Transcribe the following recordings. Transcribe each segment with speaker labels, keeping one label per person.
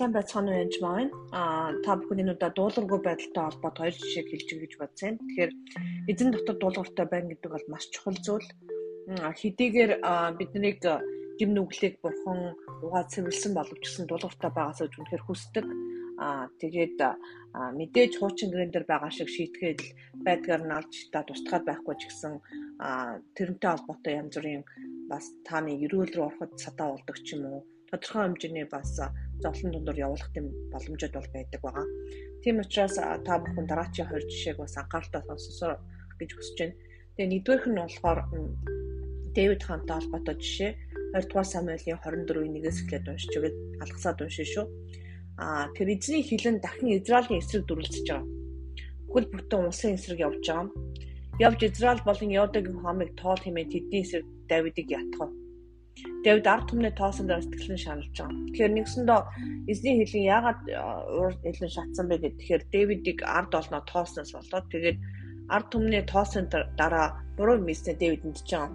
Speaker 1: сайн байцгаана уу янж маань. Аа та энэ удаа дуулуургүй байдалтай холбоот хоёр жишээг хэлж өгье гэж бодсон. Тэгэхээр эзэн дотор дуулууртай байна гэдэг бол маш чухал зүйл. Хэдийгээр биднийг гим нүглийг бурхан угаа цэвэрлсэн боловч гэсэн дуулууртай байгаас үж үнэхээр хүсдэг. Аа тэгээд мэдээж хуучин гэрэн дээр байгаа шиг шийтгээд байдгаар нь алж та тусдахад байхгүй ч гэсэн тэрнтэй холбоотой янз бүрийн бас тааны эрүүл рүү ороход садаа болдог ч юм уу тодорхой хэмжээний бас зовлон дундор явуулах гэм боломжууд бол байдаг байгаа. Тийм учраас та бүхэн дараачийн хоёр жишээг бас анхааралтай сонсосоо гэж хүсэж байна. Тэгээ нэгдүгээрх нь болохоор Дэвид хаантай холбоотой жишээ 2 дугаар Самуэлийн 24-ийн 1-ээс эхлээд уншиж өгöd алгасаад уншин шүү. Аа тэр эзний хилэн дахин Израилийн эсрэг дүрлцэж байгаа. Бүхэл бүтэн улсын эсрэг явж байгаа. Явж Израиль болон Йодагийн хомыг тоол хэмээн тэдний эсрэг Давидыг ятгав. Давид ард түмний тоосон дээр сэтгэлэн шаналж байгаа. Тэгэхээр нэгсэндээ эзний хэлэн яагаад уур хэлэн шатсан бэ гэхээр тэгэхээр Давидыг ард олноо тоосноос болоод тэгээд ард түмний тоосон дараа буруу мэдсэн Давид мэдж байгаа.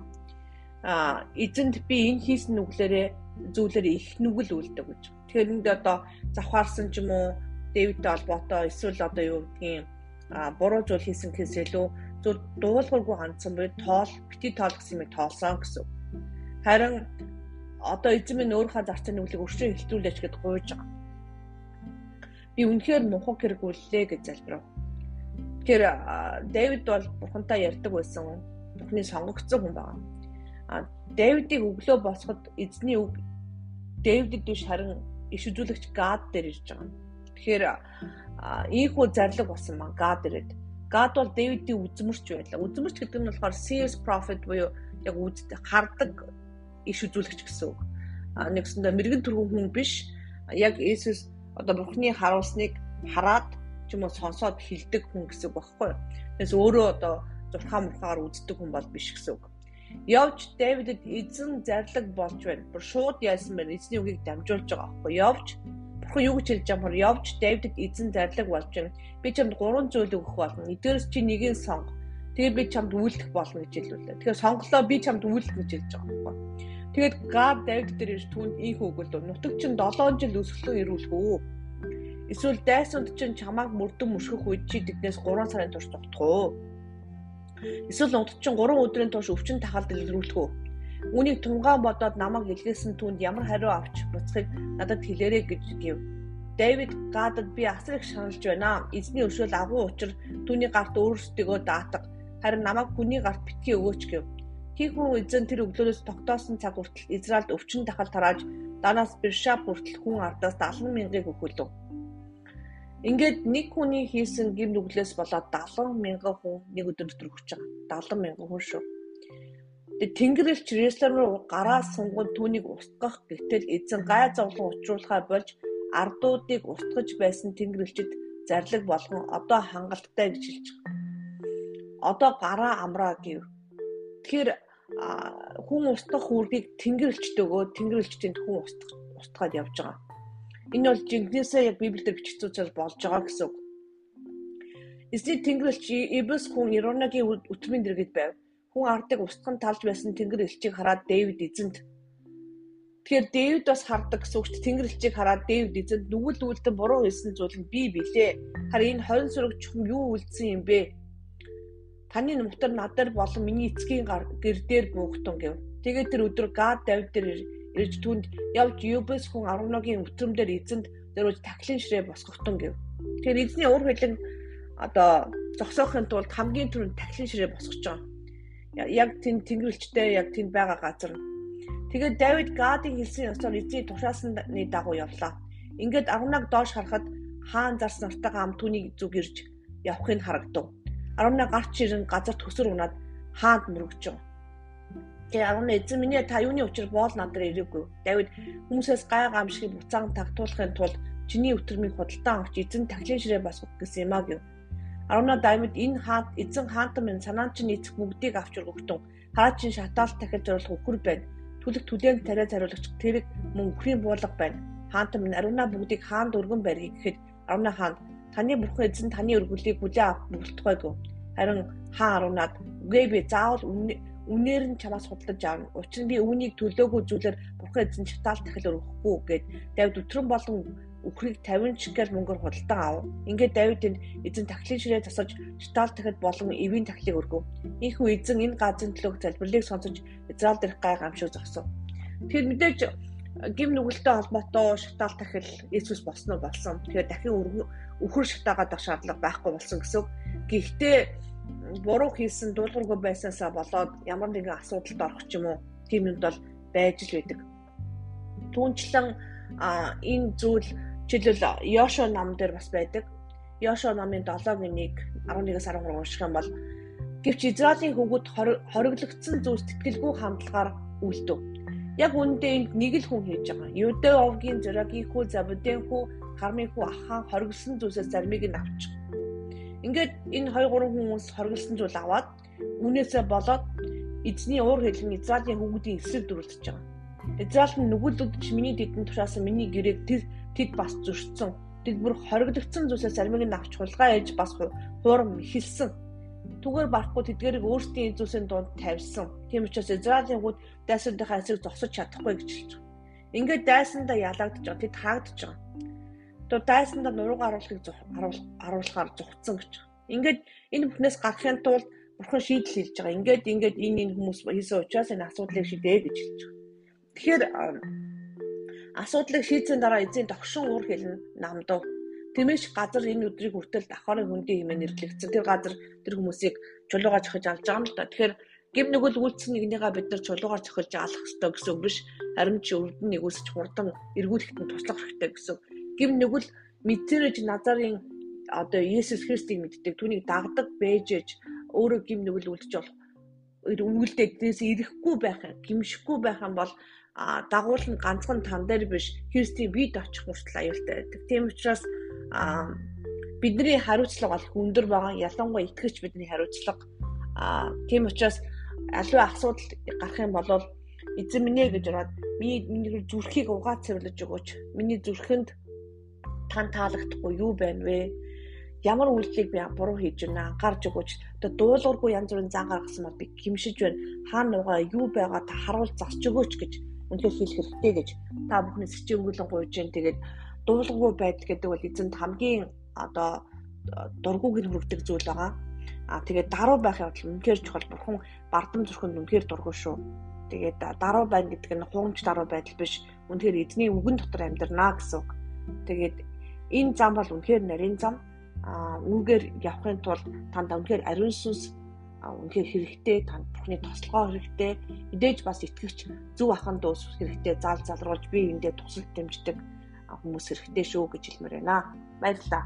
Speaker 1: Аа эзэнд би энэ хийсэн нүглэрээ зүйлээр их нүгэл үлдэг гэж. Тэгэхээр энд одоо завхаарсан ч юм уу Давидтэй холбоотой эсвэл одоо юу гэдгийг а буруу зүйл хийсэн гэхээс илүү зөв дуулуургүй ганцхан буй тоол бити тоол гэсэн юм тоолсон гэсэн. Харин одоо эзэн минь өөрийнхөө зарцын нүглийг өршөө хилтүүлээч гэд гуйж байгаа. Би үнэхээр мухаг хэрэгүүллээ гэж залбирав. Тэр Дэвид бол бурхантай ярьдаг байсан. Бурхны сонгогдсон хүн байна. А Дэвидийг өглөө босоход эзний үг Дэвидэд биш харин иш үзүүлэгч Гад дээр ирж байгаа. Тэгэхээр ийхүү зарлаг болсон ба Гад ирээд Гад бол Дэвидийн үзмэрч байлаа. Үзмэрч гэдэг нь болохоор seers prophet буюу яг үздэг хардаг иш үзүүлэгч гэсэн үг. А нэгсэндээ мэрэгэн төргөн хүн биш. Яг Иесус одоо Бурхны харуулсныг хараад ч юм уу сонсоод хилдэг хүн гэсэн үг багхгүй. Тэгээс өөрөө одоо зурхаа мурхаар үздэг хүн бол биш гэсэн үг. Явж Давидэд эзэн зарлаг болж байна. Бүр шууд яасан байна. Эзний үгийг дамжуулж байгаа байхгүй. Явж Бурхан юу гэж хэлж байгаа юм явж Давидэд эзэн зарлаг болж байна. Би чамд гурван зүйл өгөх болно. Эдгээрс чи нэгийг сонго. Тэгээ би чамд үйлдэх болно гэж хэллээ. Тэгэхээр сонголоо би чамд үйлдэх гэж хэлж байгаа байхгүй. Тэгээд Гад Давид дээр ирж түүнд ийх өгөл нутаг чинь 7 жил өсгөлөө ирүүлэх үү? Эсвэл дайсанд чинь чамааг мөрдөн мөшгөх үед чи тэднээс 3 сарын турш зогтох уу? Эсвэл нутаг чинь 3 өдрийн турш өвчин тахалд илрүүлэх үү? Үүнийг тунгаан бодоод намайг илгээсэн түнд ямар хариу авч буцахыг надад хэлээрэй гэж гэв. Дэвид гадад би асар их шаналж байна. Эзний өшөөл агуу учир түүний гарт өөрсдөө даатга. Харин намайг хүний гарт битгий өгөөч гэв. Тийхүү эзэн тэр өглөөс тогтоосон цаг хүртэл Израильд өвчин тахал тарааж данаас Бершаб хүртэл хүн ардаас 70 мянгаыг өгүүлв. Ингээд нэг хүний хийсэн гим нүглээс болоод 70 мянган хүн нэг өдөр дотор өгч байгаа. 70 мянган хүн шүү. Тэгээ Тэнгэрлэгч Иерусалим руу гараа сунгад түүнийг устгах гэтэл эзэн гай зовлон учруулахаа болж ардуудыг устгаж байсан Тэнгэрлэгчд зарлиг болгон одоо хангалттай гэж хэлж байгаа. Одоо гараа амраа гэв. Тэгэхээр хүн устгах үүргийг тэнгэрлэгчд өгөө тэнгэрлэгчдийн хүн устгах устгаад явж байгаа. Энэ бол жинхнээсээ яг библиэд бичигдсэн болж байгаа гэсэн үг. Эзний тэнгэрлэгч Эбэс хүн Иронагийн өтмийн дэргэд байв. Хүн ардыг устган талж байсан тэнгэрлэгчийг хараад Дэвид эзэнт Тэгэхээр Дэвид бас хардаг гэсэн үгт тэнгэрлэгчийг хараад Дэвид эзэнт нүгэл үлдэн буруу хийсэн зүйл нь би билээ. Харин энэ 20 сүрэг чухам юу үлдсэн юм бэ? Таны нутар надаар болон миний эцгийн гэр дээр буугтун гэв. Тэгээд тэр өдөр Гад Давид дээр ирж түнд явж Юбэс хүн 11-гийн өтрөмдөр эзэнд дөрөж тахлын ширээ босгохтун гэв. Тэгэхээр эзний уур хилэн одоо зогсоохын тулд хамгийн түрүүнд тахлын ширээ босгож байгаа. Яг тэнд тэнгэрлэгчтэй яг тэнд байгаа газар. Тэгээд Давид Гадын хэлсэн ёсоор эзний тушаасны дагуу явлаа. Ингээд 11 доош харахад хаан зарс нартайгаа ам түүний зүг ирж явахыг харагдав. 11 гарч ирэн газар төсөр унаад хаанд мөрөгч. Тэгээ 11 эзэн миний та юуны учир боол надад ирээгүй. Давид хүмүүсээс гай гамшигыг буцаан тагтуулахын тулд чиний өтөрмийг худалдан авч эзэн таглын ширээ басгах гэсэн юм а гэв. 11 Давид энэ хаант эзэн хаантан минь санаан чинь эцэг бүгдийг авч өргөгдөн хараа чин шатаал тахил зориулах үхэр байна. Түлэг түлээн тариа зариулагч тэрэг мөн үхрийн буулга байна. Хаантан минь ариуна бүгдийг хаанд өргөн барья гэхэд 11 хаан Таны бурхан эзэн таны өргөлийг хүлээ авах болтугайгүй. Харин хаан аруунаад үгүй би заавал үнээр нь чамаас худалдаж аавна. Учир нь би үүнийг төлөөгүй зүйлээр бурхан эзэн шатаал тахил өргөхгүй гэд Давид өтрөн болон үхрийг 50 чигэл мөнгөөр худалдан ав. Ингээд Давид энд эзэн тахлын ширээ засаж штал дахид болон эвийн тахлыг өргөв. Ийхүү эзэн энэ газрын төлөөх залбирлыг сонсож Израиль дэх гай гамшиг зогсов. Тэгэхээр мэдээж гим нүгэлтэй холбоотой шатаал тахил Иесус босноо болсон. Тэгэхээр дахин үхэр шатаагаад авах шаардлага байхгүй болсон гэсэн. Гэхдээ буруу хийсэн дуулуургүй байсаасаа болоод ямар нэгэн асуудалд орох ч юм уу тийм юмд бол байж л байдаг. Түүнчлэн энэ зүйл жишээлбэл Йошуа нам дээр бас байдаг. Йошуа намын 7-гийн 1 11-аас 13 унших юм бол гэвч Израилийн хүүгүүд хориглогдсон зүйлс тэтгэлгүй хандлагаар үлдэв. Яг үүндээ нэг л хүн хийж байгаа. Юдэ овгийн зөрөгийн хүү, забудын хүү, хармын хүү ахаан хориглосон зүйлсээс зармыг нь авчих. Ингээд энэ 2 3 хүмүүс хориглосон зүйл аваад үүнээсээ болоод эзний уур хэлэн Израилийн хүүхдийн эсрэг дүрлэж байгаа. Израиль нь нүгүүлдэж миний дэдэн тушаасан миний гэрээг тэр тэд бас зөрчсөн. Тэд бүр хориглогдсон зүйлсээс зармыг нь авч хулгай ээж бас хуурам ихэлсэн. Түгээр барахгүй тэдгэрийг өөрсдийн зүйлсийн дунд тавьсан. Тийм учраас Израилийн хүүд дайсандынхаа эсрэг зогсож чадахгүй гэж хэлж байгаа. Ингээд дайсандаа ялагдж байгаа. Тэд хаагдж байгаа. То дайсандаа нурууг харуулахыг харуулахаар зүгтсэн гэж. Ингээд энэ бүхнээс гарахын тулд бурхан шийдэл хийж байгаа. Ингээд ингээд энэ энэ хүмүүс хийсэн учраас энэ асуудлыг шийдээ гэж хэлж байгаа. Тэгэхээр асуудлыг шийдсэн дараа эзэн тогшин уур хэлнэ намдав. Тэмээш газар энэ өдрийг хүртэл давхарын хөндий хэмээн нэрлэгдсэн. Тэр газар тэр хүмүүсийг чулуугаар зохиж алж байгаа юм л да. Тэгэхээр гим нүгэл үйлцэн нэгнийгаа бид нар чулуугаар зохиж алах ёстой гэсэн үг биш. Харин ч өрдөн нэгүсч хурдан эргүүлэхэд нь туслах хэрэгтэй гэсэн. Гим нүгэл мэдэрэж Назарын одоо Иесус Христийг мэддэг. Түүнийг дагдаг бэжэж өөрөө гим нүгэл үлдэж болох өвгөлдөө дээс ирэхгүй байх гимшихгүй байх юм бол а дагуул нь ганцхан тан дээр биш Христийн биед очих хүртэл аюултай байдаг. Тийм учраас бидний хариуцлага бол өндөр байгаа. Ялангуяа итгэгч бидний хариуцлага. А тийм учраас аливаа асуудал гарах юм бол эзэн минь гэж ороод миний миний зүрхийг угаа цэвэрлэж өгөөч. Миний зүрхэнд тань таалагдахгүй юу байна вэ? Ямар үйлдэлийг би буруу хийж байна анхаарч өгөөч. Одоо дуулуургүй янз бүрийн зан гаргасан бол би гимшиж байна. Хаана нугаа юу байгаа та харуул зарч өгөөч гэж үнэлэл хийх хэрэгтэй гэж та бүхний сэчингүүлэн гуйж जैन тэгээд дуулгүй байдал гэдэг бол эзэнд хамгийн одоо дургуг нь хүрдэг зүйл байгаа. А тэгээд даруй байх явдал үнэхээр чухал бурхан бардам зүрхэнд үнэхээр дургүй шүү. Тэгээд даруй байна гэдэг нь хуумч даруй байдал биш. Үнэхээр эзний үгэн дотор амьдрнаа гэсэн үг. Тэгээд энэ зам бол үнэхээр нарийн зам. А үүгээр явахын тулд танд үнэхээр ариун сүнс үнэхээр хэрэгтэй танд бүхний тослогоо хэрэгтэй мэдээж бас итгэгч зөв ахын дус хэрэгтэй зал залруулж би эндээ тусалж дэмждэг хүмүүс хэрэгтэй шүү гэж хэлмээр байна. Баярлалаа.